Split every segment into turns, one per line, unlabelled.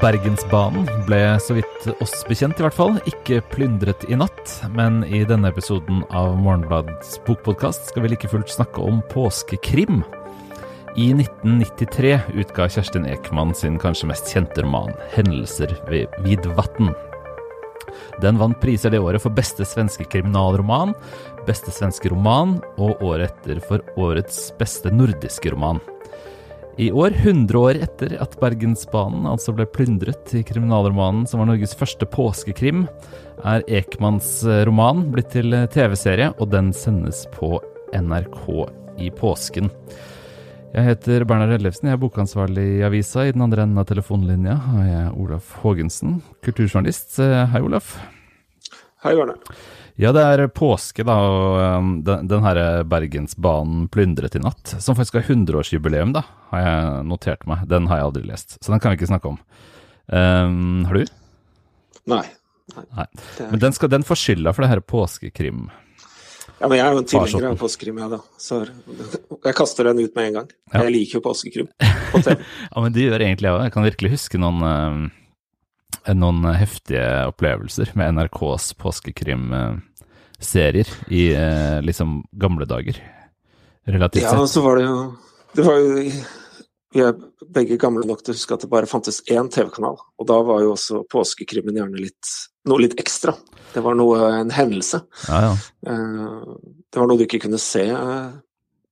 Bergensbanen ble, så vidt oss bekjent i hvert fall, ikke plyndret i natt. Men i denne episoden av Morgenbladets bokpodkast skal vi like fullt snakke om påskekrim. I 1993 utga Kjerstin Ekman sin kanskje mest kjente roman, 'Hendelser ved Vidvatn'. Den vant priser det året for beste svenske kriminalroman, beste svenske roman og året etter for årets beste nordiske roman. I år, 100 år etter at Bergensbanen altså ble plyndret i kriminalromanen som var Norges første påskekrim, er Ekmans eh, roman blitt til eh, TV-serie, og den sendes på NRK i påsken. Jeg heter Bernhard Ellefsen, jeg er bokansvarlig i avisa. I den andre enden av telefonlinja har jeg Olaf Haagensen, kulturjournalist. Eh, hei, Olaf.
Hei, Berne.
Ja, det er påske, da, og um, den, den her Bergensbanen plyndret i natt, som faktisk har 100-årsjubileum, da, har jeg notert meg. Den har jeg aldri lest, så den kan vi ikke snakke om. Um, har du?
Nei.
Nei. Nei. Men den, skal, den får skylda for det her påskekrim.
Ja, men jeg er jo en tilhenger av påskekrim, jeg, da. Så jeg kaster den ut med en gang. Ja. Jeg liker jo påskekrim på TV.
ja, men det gjør egentlig jeg òg. Jeg kan virkelig huske noen um, noen heftige opplevelser med NRKs påskekrimserier i eh, liksom gamle dager, relativt
sett. Ja, så var det jo Det var jo Vi er begge gamle nok til å huske at det bare fantes én TV-kanal, og da var jo også påskekrimmen gjerne litt noe litt ekstra. Det var noe, en hendelse.
Ja, ja.
Eh, det var noe du ikke kunne se eh,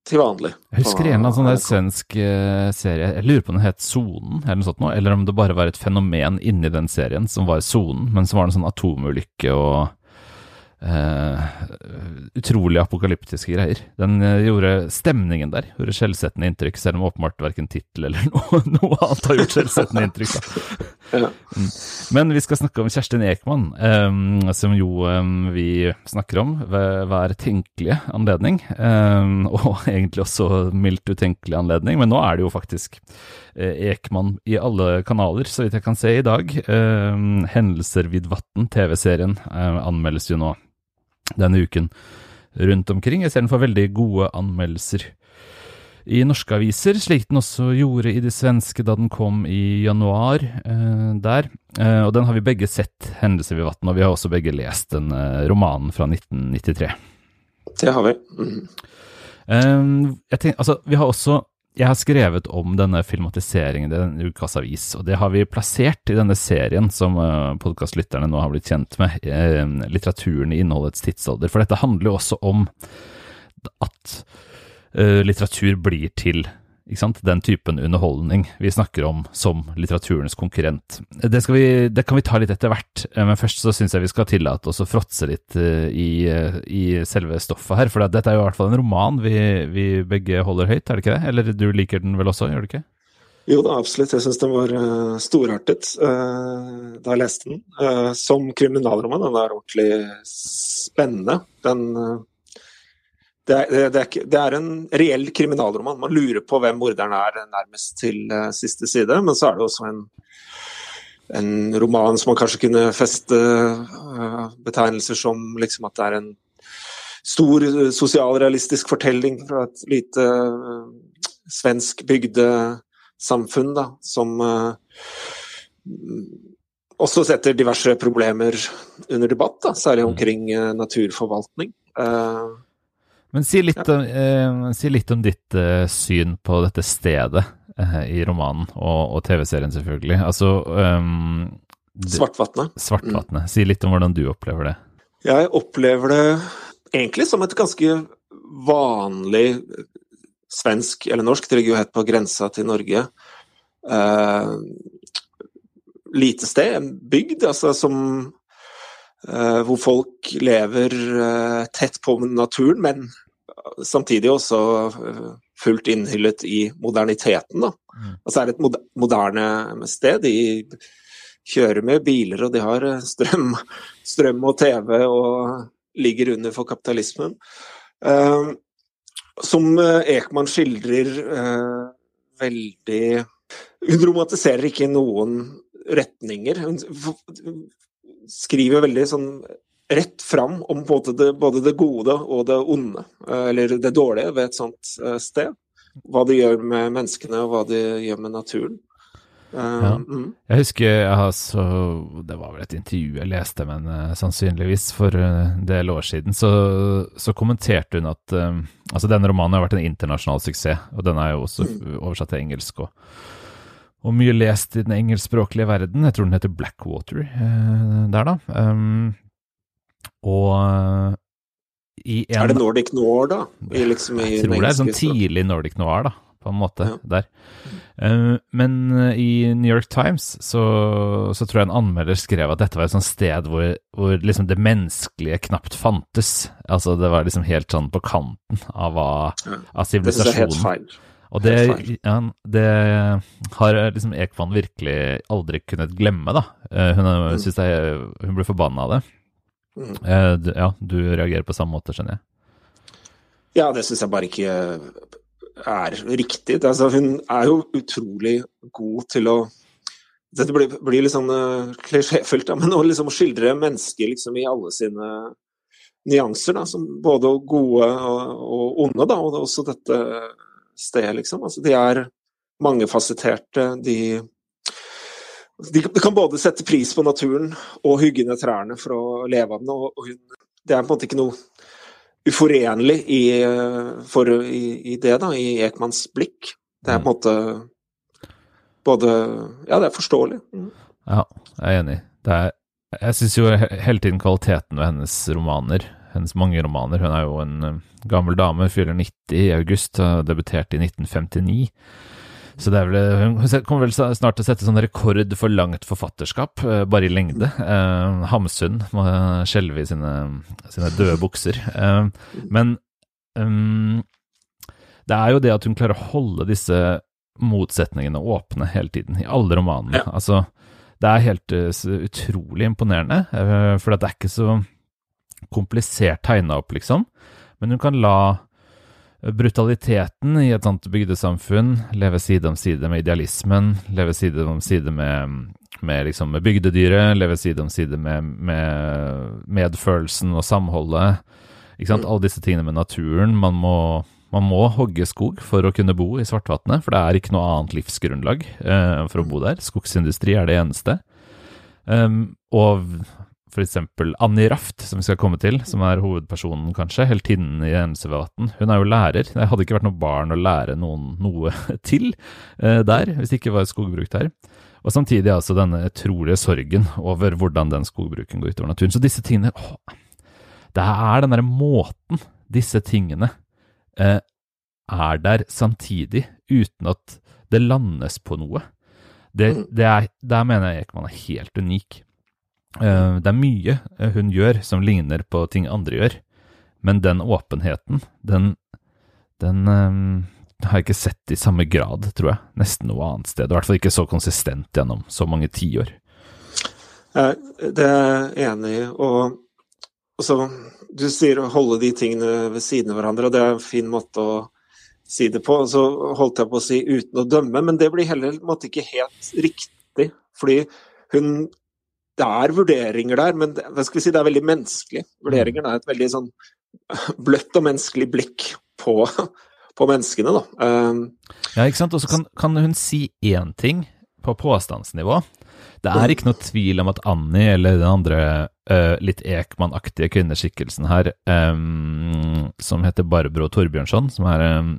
til vanlig.
Jeg husker en sånn der svensk uh, serie, jeg lurer på om den het Sonen, eller noe sånt noe, eller om det bare var et fenomen inni den serien som var Sonen, men som var en sånn atomulykke og Uh, utrolig apokalyptiske greier. Den uh, gjorde stemningen der gjorde skjellsettende inntrykk, selv om åpenbart verken tittel eller noe, noe, annet har gjort skjellsettende inntrykk. ja. mm. Men vi skal snakke om Kjerstin Ekman, um, som jo um, vi snakker om ved hver tenkelige anledning. Um, og egentlig også mildt utenkelig anledning, men nå er det jo faktisk uh, Ekman i alle kanaler, så vidt jeg kan se i dag. Hendelser vid vatn, TV-serien, anmeldes jo nå denne uken rundt omkring. Jeg ser den får veldig gode anmeldelser i norske aviser, slik den også gjorde i det svenske da den kom i januar eh, der. Eh, og den har vi begge sett, 'Hendelser ved vann', og vi har også begge lest den eh, romanen fra 1993.
Det har vi. Mm.
jeg tenker, altså, vi har også jeg har skrevet om denne filmatiseringen i denne ukas avis, og det har vi plassert i denne serien som uh, podkastlytterne nå har blitt kjent med, uh, litteraturen i innholdets tidsalder. For dette handler jo også om at uh, litteratur blir til den typen underholdning vi snakker om som litteraturens konkurrent. Det, vi, det kan vi ta litt etter hvert, eh, men først så syns jeg vi skal tillate oss å fråtse litt eh, i, eh, i, selve stoffet her. For dette er jo i hvert fall en roman vi, vi, begge holder høyt, er det ikke det? Eller du liker den vel også, gjør du ikke?
Jo da, absolutt. Jeg syns den var uh, storartet uh, da jeg leste den. Uh, som kriminalroman. Den er ordentlig spennende. Den det er, det, er, det er, en reell kriminalroman. Man lurer på hvem morderen er nærmest til uh, siste side. Men så er det også en, en roman som man kanskje kunne feste uh, betegnelser som liksom at det er en stor uh, sosialrealistisk fortelling fra et lite svensk bygdesamfunn, da, som også setter diverse problemer under debatt, da, særlig omkring naturforvaltning. Uh,
men si litt, ja. om, eh, si litt om, ditt eh, syn på dette stedet eh, i romanen, og, og TV-serien selvfølgelig. Altså um,
Svartvatnet.
Svartvatnet. Mm. Si litt om hvordan du opplever det.
Jeg opplever det egentlig som et ganske vanlig svensk, eller norsk, det ligger jo helt på grensa til Norge. Uh, lite sted, en bygd, altså som hvor folk lever tett på naturen, men samtidig også eh, fullt innhyllet i moderniteten. Da. Mm. Altså er det et moderne sted. De kjører med biler, og de har eh, strøm, strøm og TV og ligger under for kapitalismen. Uh, som Ekman skildrer uh, veldig Hun romantiserer ikke noen retninger. Hun skriver veldig sånn rett fram om både det, både det, gode og det onde, eh, eller det dårlige, ved et sånt eh, sted. Hva det gjør med menneskene, og hva det gjør med naturen.
Ja. Mm. Jeg husker jeg så, Det var vel et intervju jeg leste men uh, sannsynligvis for en del år siden. Så, så kommenterte hun at uh, altså denne romanen har vært en internasjonal suksess, og den er jo også mm. oversatt til engelsk. og, og mye lest i den engelskspråklige verden. Jeg tror den heter Blackwater der, da. Um, og
i en Er det Nordic Noir, da?
I, liksom, i jeg tror det er sånn tidlig Nordic Noir, da på en måte, ja. der. Uh, men uh, i New York Times så, så, tror jeg en anmelder skrev at dette var et sånt sted hvor, hvor liksom det menneskelige knapt fantes. Altså det var liksom helt sånn på kanten av, ja. av sivilisasjonen. Og det, ja, det, har liksom Ekman virkelig aldri kunnet glemme, da. Hun, mm. synes hun ble forbanna av det. Mm. ja, du reagerer på samme måte, skjønner jeg.
Ja, det syns jeg bare ikke er riktig. Altså, hun er jo utrolig god til å Dette blir, blir litt sånn uh, klisjéfylt, ja, men å liksom skildre mennesker liksom, i alle sine nyanser, da, som både gode og, og onde, da, og også dette stedet, liksom. Altså, de er mangefasetterte. De, de, kan både sette pris på naturen og hugge ned trærne for å leve av den. og, Det er på en måte ikke noe uforenlig i, for, i, i, det, da, i Ekmans blikk. Det er på en måte både Ja, det er forståelig. Mm.
Ja, jeg er enig. Er, jeg syns jo hele tiden kvaliteten ved hennes romaner, hennes mange romaner Hun er jo en eh, gammel dame, fyller 90 i august, debuterte i 1959. Så det vel, hun kommer vel snart til å sette sånn rekord for langt forfatterskap, eh, bare i lengde. Eh, Hamsun må skjelve i sine, sine, døde bukser. Eh, men um, det er jo det at hun klarer å holde disse motsetningene åpne hele tiden, i alle romanene. Ja. Altså, det er helt uh, utrolig imponerende, uh, for det er ikke så komplisert tegna opp, liksom. Men hun kan la brutaliteten i et sånt bygdesamfunn, leve side om side med idealismen, leve side om side med, med, liksom, med bygdedyret, leve side om side med, med medfølelsen og samholdet. Ikke sant? Mm. Alle disse tingene med naturen. Man må, man må hogge skog for å kunne bo i Svartvatnet, for det er ikke noe annet livsgrunnlag eh, for å bo der. Skogsindustri er det eneste. Um, og f.eks. Annie Raft, som vi skal komme til, som er hovedpersonen, kanskje, heltinnen i Emsevatn. Hun er jo lærer. Det hadde ikke vært noe barn å lære noen noe til eh, der, hvis det ikke var skogbruk der. Og samtidig altså denne utrolige sorgen over hvordan den skogbruken går utover naturen. Så disse tingene å, Det er den derre måten disse tingene eh, er der samtidig, uten at det landes på noe. Det, mm. det er, der mener jeg Ekman er helt unik. Eh, det er mye eh, hun gjør som ligner på ting andre gjør, men den åpenheten, den, den um, har jeg ikke sett i samme grad, tror jeg, nesten noe annet sted. I hvert fall ikke så konsistent gjennom så mange tiår.
Det er jeg enig i. Og så du sier å holde de tingene ved siden av hverandre, og det er en fin måte å si det på. Og Så holdt jeg på å si uten å dømme, men det blir heller måtte, ikke helt riktig. Fordi hun det er vurderinger der, men det, hva skal vi si, det er veldig menneskelig. Vurderinger er et veldig sånn bløtt og menneskelig blikk på, på menneskene, da. Um,
ja, ikke sant. Og så kan, kan, hun si én ting på påstandsnivå. Det er mm. ikke noe tvil om at Annie, eller den andre uh, litt Ekman-aktige kvinneskikkelsen her, um, som heter Barbro Torbjørnson, som er um,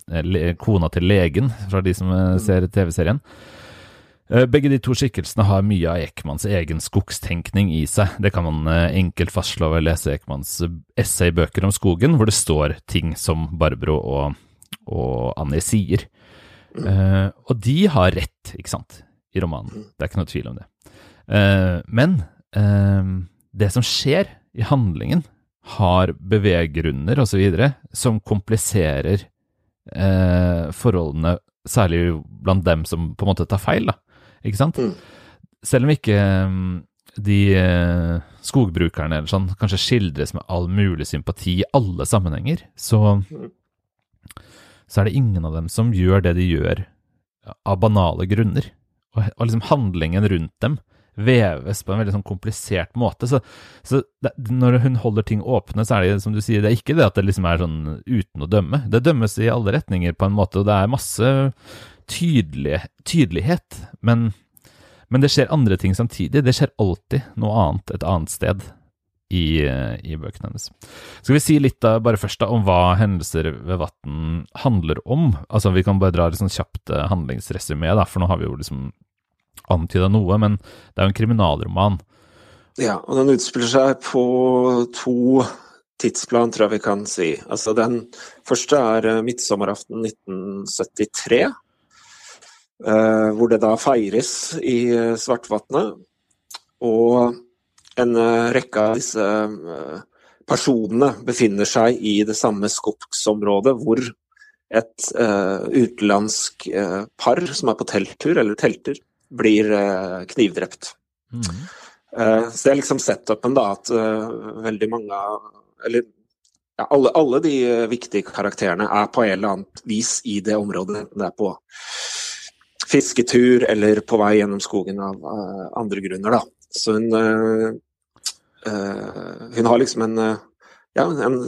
kona til legen, fra de som uh, ser TV-serien, Eh, begge de to skikkelsene har mye av Ekmans egen skogstenkning i seg. Det kan man eh, enkelt fastslå ved å lese Ekmans essaybøker om skogen, hvor det står ting som Barbro og, og Annie sier. Uh, og de har rett, ikke sant, i romanen. Det er ikke noe tvil om det. Uh, men uh, det som skjer i handlingen, har beveggrunner osv. som kompliserer forholdene, særlig blant dem som på en måte tar feil. da ikke sant? Mm. Selv om ikke um, de uh, skogbrukerne eller sånn kanskje skildres med all mulig sympati i alle sammenhenger, så, mm. så er det ingen av dem som gjør det de gjør av banale grunner. Og, og liksom handlingen rundt dem veves på en veldig sånn komplisert måte. Så, så det, når hun holder ting åpne, så er det som du sier, det er ikke det at det liksom er sånn uten å dømme. Det dømmes i alle retninger på en måte, og det er masse tydelig, tydelighet, men Men det skjer andre ting samtidig. Det skjer alltid noe annet et annet sted i, i bøkene hennes. Skal vi si litt da, bare først da, om hva hendelser ved vann handler om? Altså Vi kan bare dra et sånn kjapt handlingsresymé, da, for nå har vi jo liksom antyda noe. Men det er jo en kriminalroman.
Ja, og den utspiller seg på to tidsplan, tror jeg vi kan si. Altså Den første er uh, midtsommeraften 1973. Uh, hvor det da feires i uh, Svartvatnet. Og en uh, rekke av disse personene befinner seg i det samme skogsområdet hvor et utenlandsk par som er på telttur, eller telter, blir knivdrept. Mm. Så det er liksom setupen, da, at veldig mange eller ja, alle, alle, de eh, viktige karakterene er på en eller annet vis i det området. Enten det er på fisketur eller på vei gjennom skogen av uh, andre grunner. Da. Så hun uh, uh, Hun har liksom en ja, en,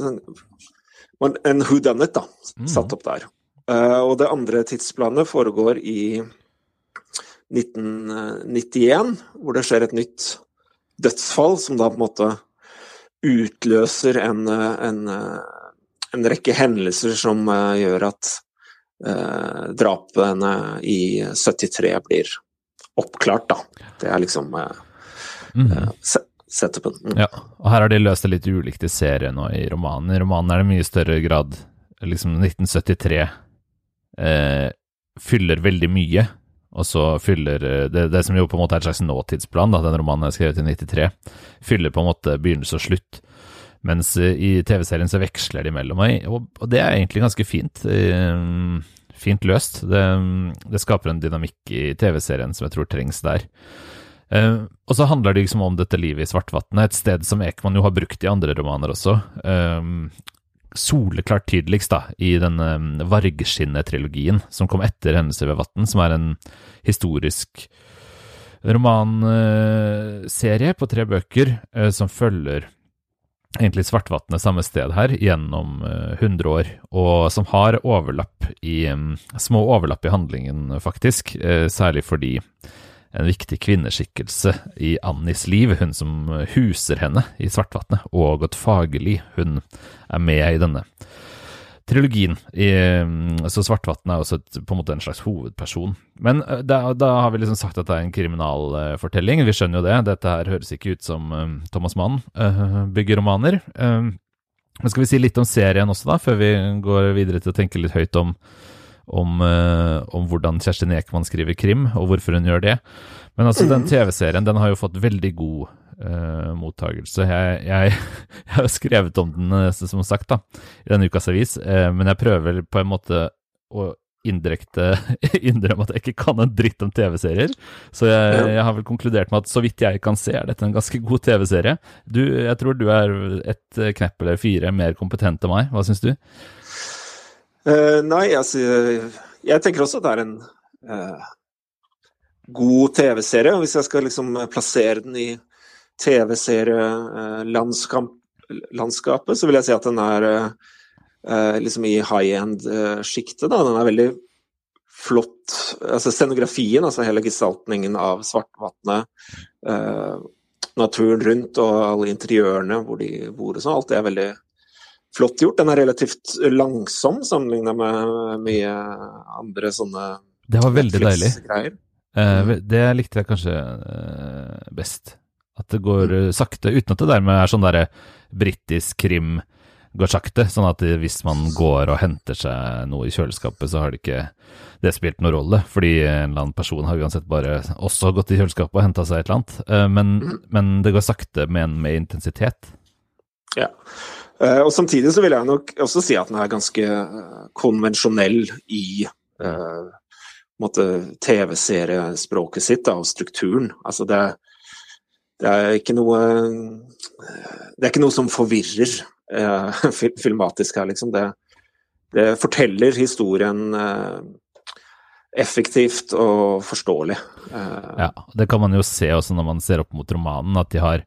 en, en who done it, da, mm. satt opp der. og det andre tidsplanet foregår i 1991, hvor det skjer et nytt dødsfall, som da på en måte utløser en, en, en rekke hendelser som eh, gjør at eh, drapene i 73 blir oppklart, da. Det er liksom eh, mm. setupen.
Mm. Ja, og her har de løst det litt ulikt i serien og i romanen. I romanen er det mye større grad liksom 1973 eh, fyller veldig mye. Og så fyller det, det, som jo på en måte er et slags nåtidsplan, da, den romanen er skrevet i 93, fyller på en måte begynnelse og slutt. Mens i TV-serien så veksler de mellom meg, og, det er egentlig ganske fint. Eh, fint løst. Det, det skaper en dynamikk i TV-serien som jeg tror trengs der. Uh, og så handler det liksom om dette livet i Svartvatnet, et sted som Ekman jo har brukt i andre romaner også. Uh, soleklart tydeligst da, i denne um, Vargskinnet-trilogien som kom etter Hendelser ved Vatn, som er en historisk romanserie på tre bøker som følger egentlig Svartvatnet samme sted her gjennom uh, 100 år, og som har overlapp i, um, små overlapp i handlingen, faktisk, særlig fordi en viktig kvinneskikkelse i Annis liv, hun som huser henne i Svartvatnet, og Ågot Fagerli, hun er med i denne trilogien. I, så Svartvatn er også et, på en måte en slags hovedperson. Men eh, da, da, har vi liksom sagt at det er en kriminalfortelling, vi skjønner jo det. Dette her høres ikke ut som um, Thomas Mann uh, bygger romaner. Um, men skal vi si litt om serien også, da, før vi går videre til å tenke litt høyt om om, uh, om, hvordan Kjerstin Ekman skriver krim, og hvorfor hun gjør det. Men altså, den mhm. TV-serien den har jo fått veldig god uh, mottagelse. Jeg, jeg, jeg, har skrevet om den, eh, som sagt, da, i denne ukas avis, uh, men jeg prøver på en måte å indirekte innrømme at jeg ikke kan en dritt om TV-serier. Så jeg, jeg, har vel konkludert med at så vidt jeg kan se, er dette en ganske god TV-serie. Jeg tror du er et knepp eller fire mer kompetent enn meg. Hva syns du?
Uh, nei, altså Jeg tenker også at det er en god TV-serie. Hvis jeg skal liksom plassere den i TV-serielandskapet, så vil jeg si at den er liksom i high end-sjiktet. Den er veldig flott. Altså scenografien, altså hele gestaltningen av Svartvatnet, naturen rundt og alle interiørene hvor de bor og sånn, alt det er veldig flott gjort. Den er relativt langsom sammenlignet med mye andre sånne
Det var veldig deilig. Eh, det likte jeg kanskje eh, best. At det går mm. sakte, uten at det dermed er sånn derre britisk krim går sakte. Sånn at hvis man går og henter seg noe i kjøleskapet, så har det ikke det spilt noen rolle. Fordi en eller annen person har uansett bare også gått i kjøleskapet og henta seg et eller annet. Eh, men, mm. men, det går sakte, men med intensitet.
Ja. Eh, og Samtidig så vil jeg nok også si at den er ganske eh, konvensjonell i uh, TV-seriespråket sitt da, og strukturen. Altså det, det, er ikke noe Det er ikke noe som forvirrer eh, filmatisk her, liksom. Det, det forteller historien eh, effektivt og forståelig.
Ja, det kan man jo se også når man ser opp mot romanen, at de har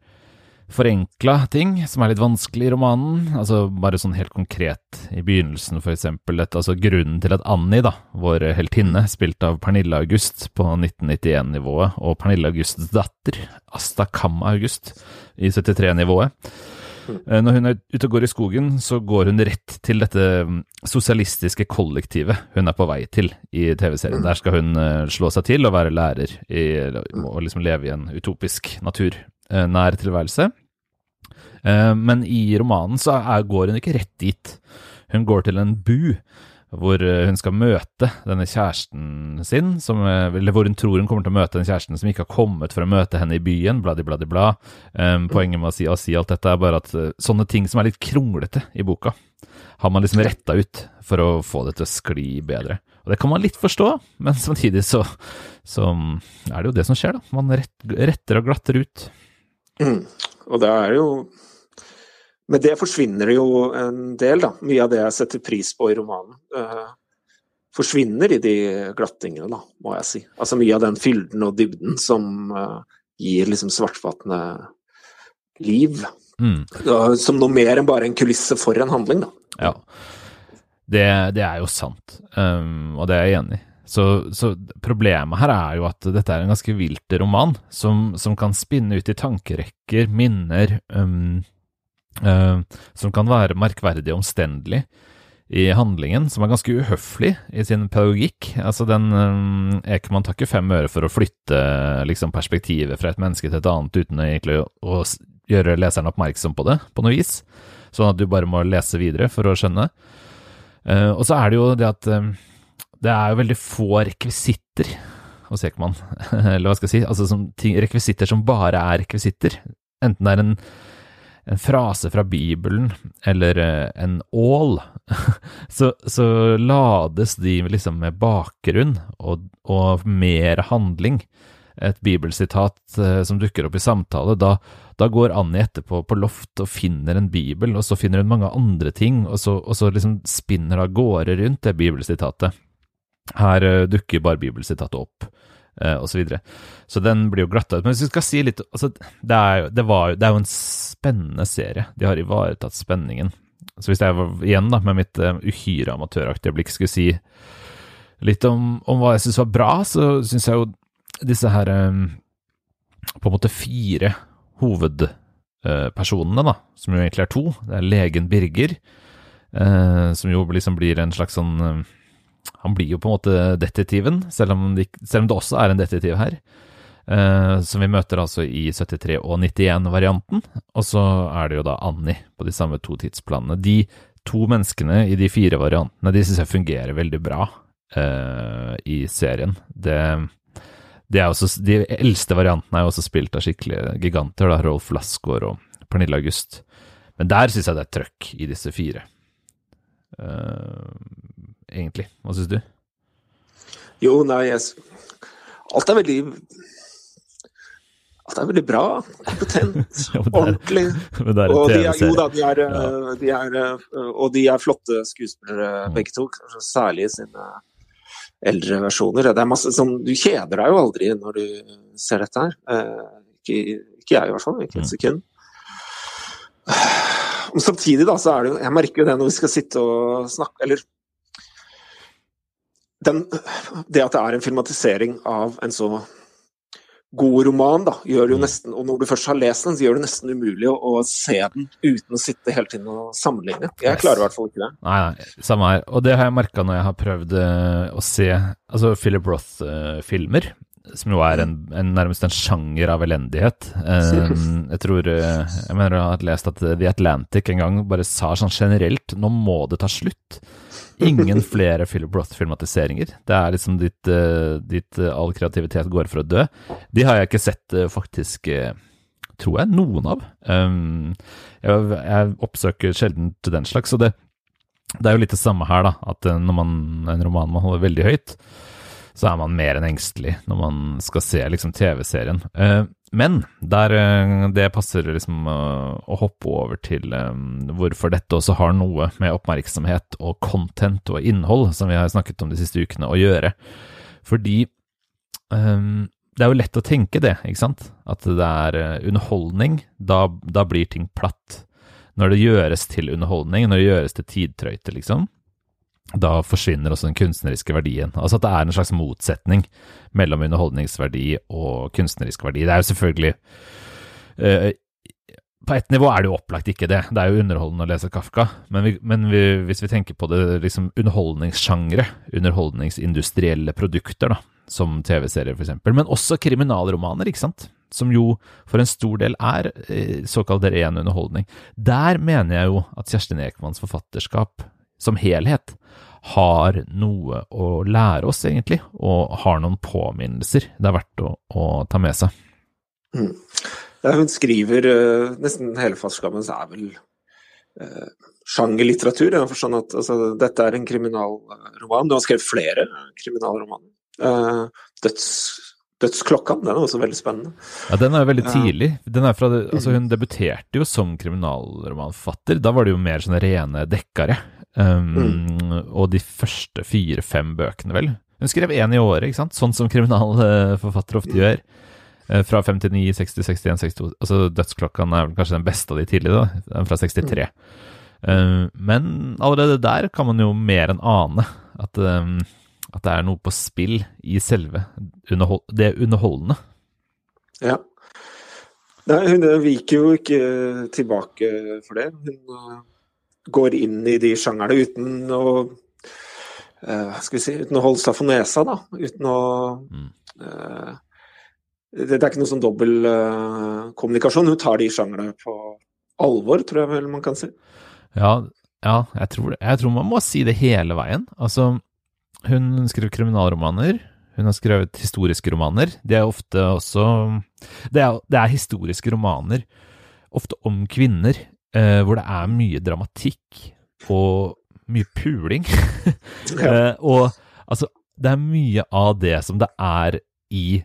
forenkla ting som er litt vanskelig i romanen. Altså bare sånn helt konkret i begynnelsen, for eksempel. Altså grunnen til at Annie, da, vår heltinne, spilt av Pernille August på 1991-nivået, og Pernille Augusts datter, Asta Kam August, i 73-nivået. Eh, når hun er ute og går i skogen, så går hun rett til dette mm, sosialistiske kollektivet hun er på vei til i TV-serien. Der skal hun eh, slå seg til og være lærer i, og liksom leve i en utopisk naturnær eh, tilværelse. Men i romanen så går hun ikke rett dit. Hun går til en bu hvor eh, hun skal møte denne kjæresten sin, som, eh, eller hvor hun tror hun kommer til å møte den kjæresten som ikke har kommet for å møte henne i byen, bladi, bladi, bla. Poenget med å si, å si, alt dette er bare at sånne ting som er litt kronglete i boka, har man liksom retta ut for å få det til å skli bedre. Og det kan man litt forstå, men samtidig så, så er det jo det som skjer, da. Man rett, retter og glatter ut.
Mm. Og det er jo men det forsvinner jo en del, da. Mye av det jeg setter pris på i romanen. Uh, forsvinner i de glattingene, da, må jeg si. Altså mye av den fylden og dybden som uh, gir liksom svartfatende liv. Mm. Som noe mer enn bare en kulisse for en handling, da.
Ja, det, det er jo sant, um, og det er jeg enig i. Så, så, problemet her er jo at dette er en ganske vilt roman, som, som kan spinne ut i tankerekker, minner, um, Uh, som kan være merkverdig omstendelig i handlingen, som er ganske uhøflig i sin pedagogikk. Altså, den um, Ekman tar ikke fem øre for å flytte liksom, perspektivet fra et menneske til et annet uten egentlig å, å gjøre leseren oppmerksom på det, på noe vis. Sånn at du bare må lese videre for å skjønne. Uh, og så er det jo det at um, det er jo veldig få rekvisitter hos Ekman, eller hva skal jeg si, altså som, ting, rekvisitter som bare er rekvisitter. Enten det er en en frase fra Bibelen eller eh, en ål, så, så, lades de liksom med bakgrunn og, og mer handling. Et bibelsitat eh, som dukker opp i samtale. Da, da, går Annie etterpå på loft og finner en bibel, og så finner hun mange andre ting, og så, og så liksom spinner av gårde rundt det bibelsitatet. Her uh, dukker bare bibelsitatet opp eh, osv. Så, videre. så den blir jo glatta ut. Men hvis vi skal si litt altså, det, er, det, var, det er jo en spennende serie. De har ivaretatt spenningen. Så hvis jeg var, igjen da, med mitt uh, uhyre amatøraktige blikk skulle si litt om, om hva jeg syns var bra, så syns jeg jo disse her på en måte fire hovedpersonene, uh, da, som jo egentlig er to. Det er legen Birger, uh, som jo liksom blir en slags sånn han blir jo på en måte detektiven, selv om det, selv om det også er en detektiv her. Eh, som vi møter altså i 73 og 91-varianten. Og så er det jo da Annie på de samme to tidsplanene. De to menneskene i de fire variantene de syns jeg fungerer veldig bra eh, i serien. Det, det også, de eldste variantene er jo også spilt av skikkelige giganter, da, Rolf Lassgaard og Pernille August. Men der syns jeg det er trøkk i disse fire. Uh, egentlig. Hva syns du?
Jo, nei, jeg Alt er veldig Alt er veldig bra. Kompetent. ja, ordentlig. og de er, jo da, de er, ja. Eh, de er, eh, og de er flotte skuespillere mm. begge to. Særlig i sine eldre versjoner. Det er masse sånn, Du kjeder deg jo aldri når du ser dette her. Eh, ikke, ikke jeg i hvert fall. Ikke et mm. sekund. Men samtidig da, så er det jo Jeg merker jo det når vi skal sitte og snakke Eller den, det at det er en filmatisering av en så god roman, da, gjør det jo mm. nesten Og når du først har lest den, så gjør det nesten umulig å, å se den uten å sitte hele tiden og sammenligne. Jeg klarer i hvert fall ikke det.
Nei, nei, samme her. Og det har jeg merka når jeg har prøvd uh, å se altså Philip Roth-filmer. Som jo er en, en, nærmest en sjanger av elendighet. Um, jeg tror uh, Jeg mener jeg har lest at The Atlantic en gang bare sa sånn generelt nå må det ta slutt. Ingen flere Philip Roth-filmatiseringer. Det er liksom ditt, ditt uh, all kreativitet går for å dø. De har jeg ikke sett faktisk tror jeg, noen av. Um, jeg, jeg, oppsøker sjelden til den slags, Og det, det, er jo litt det samme her, da. At når man, en roman man holder veldig høyt, så er man mer enn engstelig når man skal se liksom TV-serien. Uh, men der eh, det passer liksom eh, å hoppe over til hvorfor dette også har noe med oppmerksomhet og content og innhold, som vi har snakket om de siste ukene, å gjøre. Fordi det er jo lett å tenke det, ikke sant? At det er eh, underholdning. Da, da blir ting platt. Når det gjøres til underholdning, når det gjøres til tidtrøyte, liksom, da forsvinner også den kunstneriske verdien. Altså at det er en slags motsetning mellom underholdningsverdi og kunstnerisk verdi. Det er jo selvfølgelig uh, På ett nivå er det jo opplagt ikke det. Det er jo underholdende å lese Kafka. Men, vi, men vi, hvis vi tenker på det liksom underholdningssjangre, underholdningsindustrielle produkter, da, som TV-serier f.eks., men også kriminalromaner, ikke sant? som jo for en stor del er uh, såkalt ren underholdning. Der mener jeg jo at Kjerstin Ekmans forfatterskap som helhet har noe å lære oss, egentlig, og har noen påminnelser det er verdt å, å ta med seg.
Mm. Ja, hun skriver uh, nesten hele Fastskammen så er vel uh, sjangerlitteratur. I den forstand at altså, dette er en kriminalroman. Du har skrevet flere kriminalromaner. Uh, døds Dødsklokka, den er også veldig spennende.
Ja, Den er jo veldig tidlig. Er fra, altså hun debuterte jo som kriminalromanforfatter. Da var det jo mer sånne rene dekkere. Um, mm. Og de første fire-fem bøkene, vel. Hun skrev én i året, ikke sant? Sånn som kriminalforfattere ofte mm. gjør. Uh, fra 59, 60, 61, 62 Altså Dødsklokkaen er vel kanskje den beste av de tidlige, da. Fra 63. Mm. Uh, men allerede der kan man jo mer enn ane at um, at det er noe på spill i selve underhold det underholdende.
Ja. Nei, hun viker jo ikke tilbake for det. Hun går inn i de sjangerne uten å uh, skal vi si, uten å holde seg for nesa, da. Uten å uh, det, det, er ikke noe sånn dobbeltkommunikasjon. kommunikasjon. Hun tar de sjangerne på alvor, tror jeg vel man kan si.
Ja, ja jeg, tror, jeg tror man må si det hele veien. Altså, hun skriver kriminalromaner. Hun har skrevet historiske romaner. De er ofte også Det er, det er historiske romaner, ofte om kvinner, eh, hvor det er mye dramatikk og mye puling. eh, og altså, det er mye av det som det er i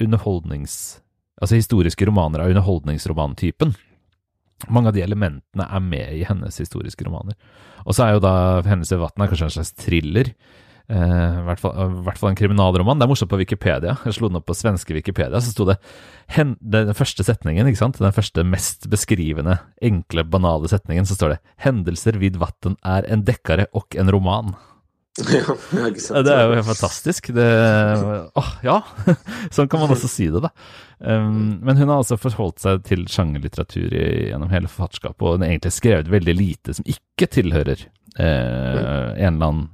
underholdnings... Altså historiske romaner av underholdningsromantypen. Mange av de elementene er med i hennes historiske romaner. Og så er jo da hennes i vann kanskje en slags thriller. Eh, I hvert, hvert, fall en kriminalroman. Det er morsomt på Wikipedia. Jeg slo den opp på svenske Wikipedia, så sto det hen, den første setningen, ikke sant? den første mest beskrivende, enkle, banale setningen, så står det 'Hendelser vid vatten er en dekkare og en roman'.
Ja,
det er jo helt fantastisk. Det, åh, ja, sånn kan man også si det, da. Um, men hun har altså forholdt seg til sjangerlitteratur gjennom hele forfatterskapet, og hun har egentlig skrevet veldig lite som ikke tilhører eh, en eller annen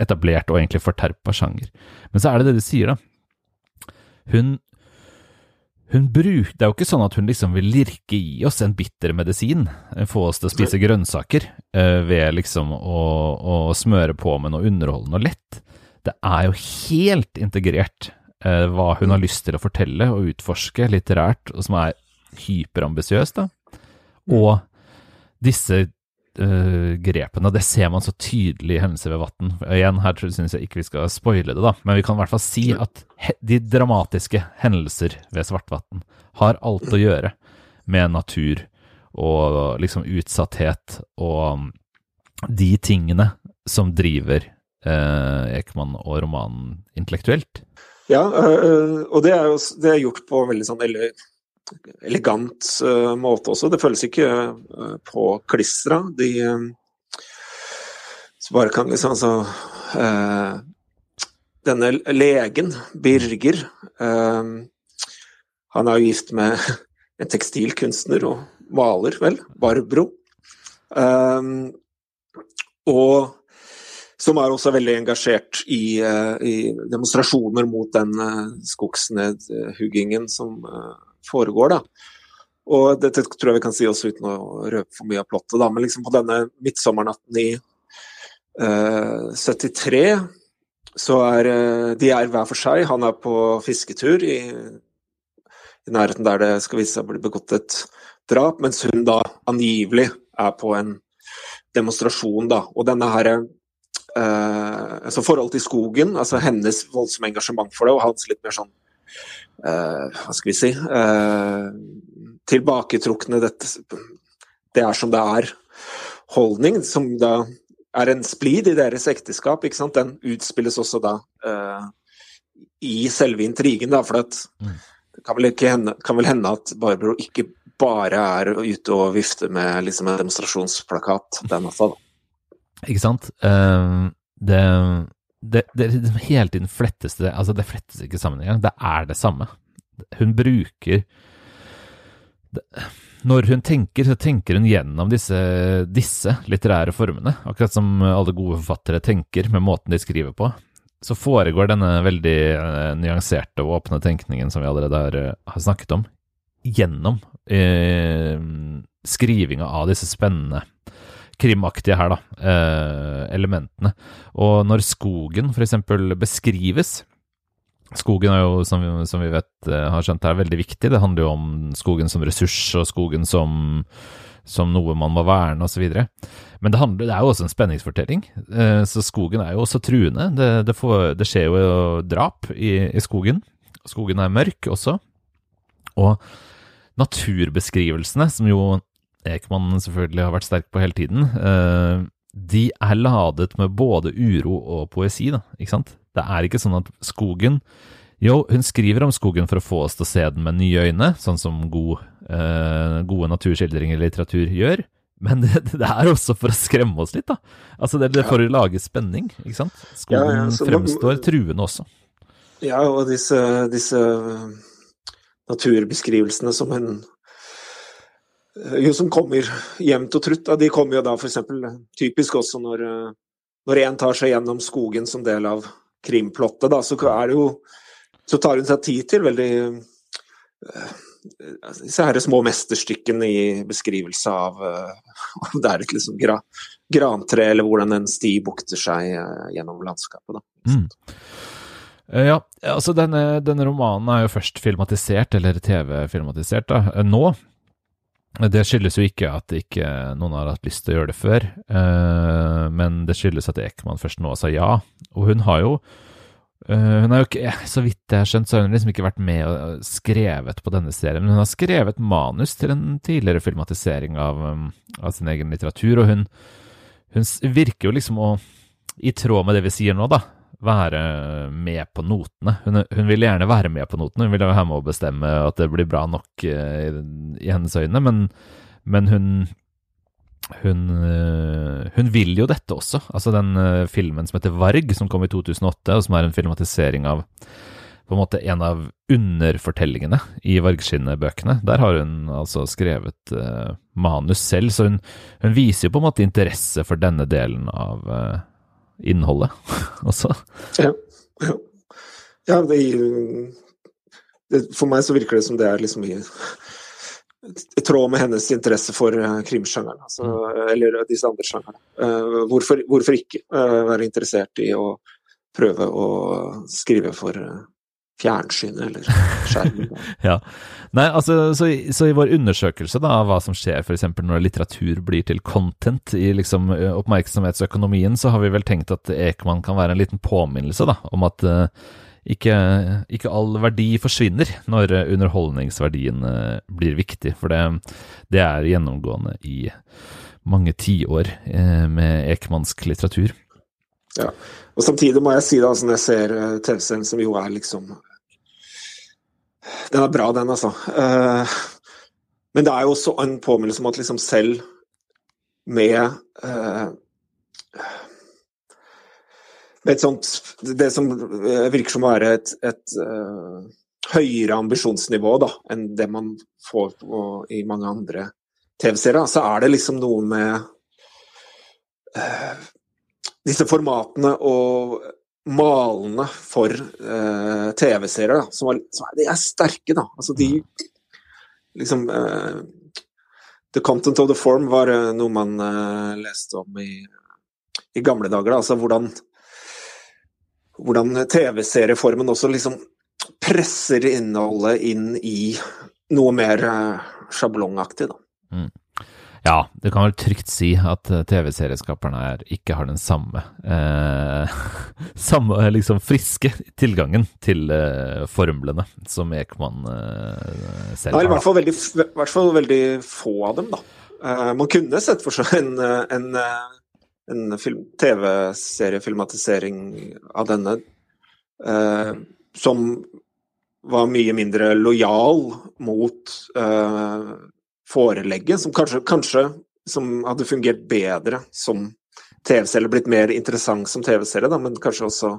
etablert og egentlig forterpa sjanger. Men så er det det du sier, da. Hun, hun bruker Det er jo ikke sånn at hun liksom vil lirke i oss en bitter medisin, eh, få oss til å spise grønnsaker eh, ved liksom å, å, smøre på med noe underholdende og lett. Det er jo helt integrert eh, hva hun har lyst til å fortelle og utforske litterært, og som er hyperambisiøst, da. Og disse uh, grepene. Det ser man så tydelig i Hendelser ved Vatn. Igjen, her syns jeg ikke vi skal spoile det, da, men vi kan i hvert fall si at de dramatiske hendelser ved Svartvatn har alt å gjøre med natur og liksom utsatthet og um, de tingene som driver eh, Ekman og romanen intellektuelt.
Ja, øh, og det er jo det er gjort på veldig sånn eller elegant uh, måte også. Det føles ikke uh, påklistra. De uh, så bare kan liksom altså uh, Denne legen, Birger, han er jo gift med en tekstilkunstner og maler, vel, Barbro. og som er også veldig engasjert i, i demonstrasjoner mot den skogsnedhuggingen som foregår. da. Og dette tror jeg vi kan si også uten å røpe for mye av plottet, da. Men liksom på denne midtsommernatten i uh, 73 så er uh, de er hver for seg. Han er på fisketur i, i nærheten der det skal vise seg å bli begått et drap, mens hun da angivelig er på en demonstrasjon, da. Og denne her eh, altså Forhold til skogen, altså hennes voldsomme engasjement for det, og hans litt mer sånn Hva skal vi si uh, Tilbaketrukne dette Det er som det er. Holdning som da er en splid i deres ekteskap. Den utspilles også da uh, i selve intrigen, da. For at
Mm.
det kan vel, hende, kan vel hende at Barbro ikke bare er ute og vifter med liksom en demonstrasjonsplakat den natta. da.
Ikke sant? Uh, det, det, det det, hele tiden flettes det Altså, det flettes ikke sammen engang. Det er det samme. Hun bruker det, Når hun tenker, så tenker hun gjennom disse, disse litterære formene. Akkurat som alle gode forfattere tenker med måten de skriver på. Så foregår denne veldig eh, nyanserte og åpne tenkningen som vi allerede har, eh, har snakket om, gjennom eh, skrivinga av disse spennende krimaktige her, da, eh, elementene. Og når skogen f.eks. beskrives Skogen er jo, som vi, som vi vet, eh, har skjønt er veldig viktig. Det handler jo om skogen som ressurs, og skogen som, som noe man må verne, osv. Men det, handler, det er jo også en spenningsfortelling. Eh, så skogen er jo også truende. Det, det, får, det skjer jo drap i, i skogen. Skogen er mørk også. Og naturbeskrivelsene, som jo Ekman selvfølgelig har vært sterk på hele tiden, eh, de er ladet med både uro og poesi, da, ikke sant? Det er ikke sånn at skogen Jo, hun skriver om skogen for å få oss til å se den med nye øyne, sånn som god, eh, gode naturskildringer i litteratur gjør. Men det, det, er også for å skremme oss litt, da. Altså det, det for å lage spenning, ikke sant. Skogen
Ja, ja, fremstår
fremstår truende også.
Ja, og disse, disse naturbeskrivelsene som hun eh, jo som kommer jevnt og trutt, de kommer jo da f.eks. typisk også når, eh, når en tar seg gjennom skogen som del av krimplottet, da, så er det jo så tar hun seg tid til veldig uh, disse her små mesterstykkene i beskrivelse av uh, om det er et liksom gra, grantre, eller hvordan en sti bukter seg uh, gjennom landskapet. Da.
Mm. Eh, Ja, altså denne, denne romanen er jo først filmatisert, eller TV-filmatisert, da, eh, nå. Det skyldes jo ikke at ikke noen har hatt lyst til å gjøre det før, eh, men det skyldes at Ekman først nå sa ja. Og hun har jo eh, Hun har jo ikke, så vidt jeg har skjønt, så har hun liksom ikke vært med og skrevet på denne serien, men hun har skrevet manus til en tidligere filmatisering av, um, av sin egen litteratur, og hun, hun virker jo liksom å, i tråd med det vi sier nå, da, være med på notene. Hun, hun vil gjerne være med på notene, hun vil være med å bestemme at det blir bra nok eh, i, i hennes øyne, men, men hun hun, eh, hun vil jo dette også. Altså den eh, filmen som heter Varg, som kom i 2008, og som er en filmatisering av på en måte en av underfortellingene i Vargskinnet-bøkene. Der har hun altså skrevet manus selv, så hun, hun viser jo på en måte interesse for denne delen av innholdet også.
Ja. ja. ja det, det, for meg så virker det som det er liksom i, i tråd med hennes interesse for uh, krimsjangeren, altså, eller disse andre sjangerne. Uh, hvorfor, hvorfor, ikke uh, være interessert i å prøve å skrive for fjernsynet eller skjermen?
ja. Nei, altså, så, så, i vår undersøkelse da, av hva som skjer f.eks. når litteratur blir til content i liksom, oppmerksomhetsøkonomien, så har vi vel tenkt at Ekman kan være en liten påminnelse da, om at uh, ikke, ikke, all verdi forsvinner når underholdningsverdien uh, blir viktig, for det, det, er gjennomgående i mange tiår uh, med ekmansk litteratur.
Ja, og samtidig må jeg si da, altså, når jeg ser TV-serien som jo er liksom den er bra, den, altså. Uh, men det er jo også en påminnelse om at liksom selv med uh, et sånt Det som virker som å være et, et uh, høyere ambisjonsnivå da, enn det man får på, i mange andre TV-serier, så er det liksom noe med disse formatene og malene for uh, TV-serier, som, som er, de er sterke, da. Altså de liksom uh, The content of the form var uh, noe man leste om i, i gamle dager. Da. Altså hvordan, hvordan TV-serieformen også liksom presser innholdet inn i noe mer sjablongaktig, da.
Mm. Ja, du kan vel trygt si at TV-serieskaperne ikke har den samme eh, samme liksom friske tilgangen til eh, formlene som Ekman eh, selv
har.
Ja,
I hvert fall, veldig, hvert fall veldig få av dem, da. Eh, man kunne sett for seg en, en, en TV-seriefilmatisering av denne. Som var mye mindre lojal mot uh, forelegget, som kanskje, kanskje som hadde fungert bedre som TV-serie, blitt mer interessant som TV-serie, men kanskje også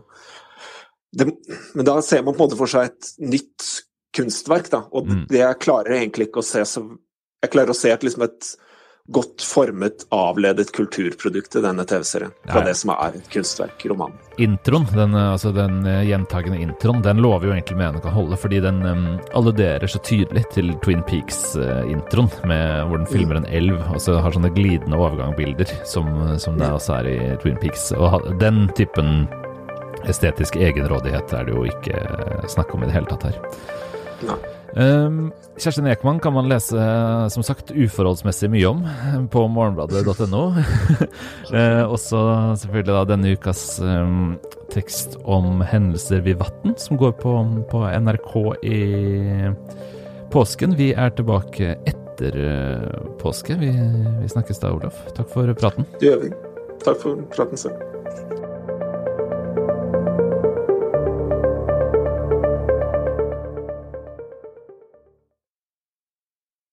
det, Men da ser man på en måte for seg et nytt kunstverk, da, og mm. det jeg klarer egentlig ikke å se så Jeg klarer å se et, liksom et godt formet, avledet kulturprodukt i denne TV-serien. Fra ja. det som er et kunstverk, romanen.
Introen, den, altså den uh, gjentagende introen, den lover jo egentlig meningen kan holde, fordi den um, alluderer så tydelig til Twin Peaks-introen, uh, hvor den filmer en elv, og så har sånne glidende overgangbilder, som, som det også er i Twin Peaks. Og den typen estetisk egenrådighet er det jo ikke eh, snakk om i det hele tatt her. Nei. Um, Kjerstin Ekman kan man lese som sagt uforholdsmessig mye om på morgenbladet.no. uh, også selvfølgelig da denne ukas um, tekst om hendelser ved Vatn, som går på, på, NRK i påsken. Vi er tilbake etter påske. Vi, vi snakkes da, Olaf. Takk for praten.
Det gjør vi. Takk for praten selv.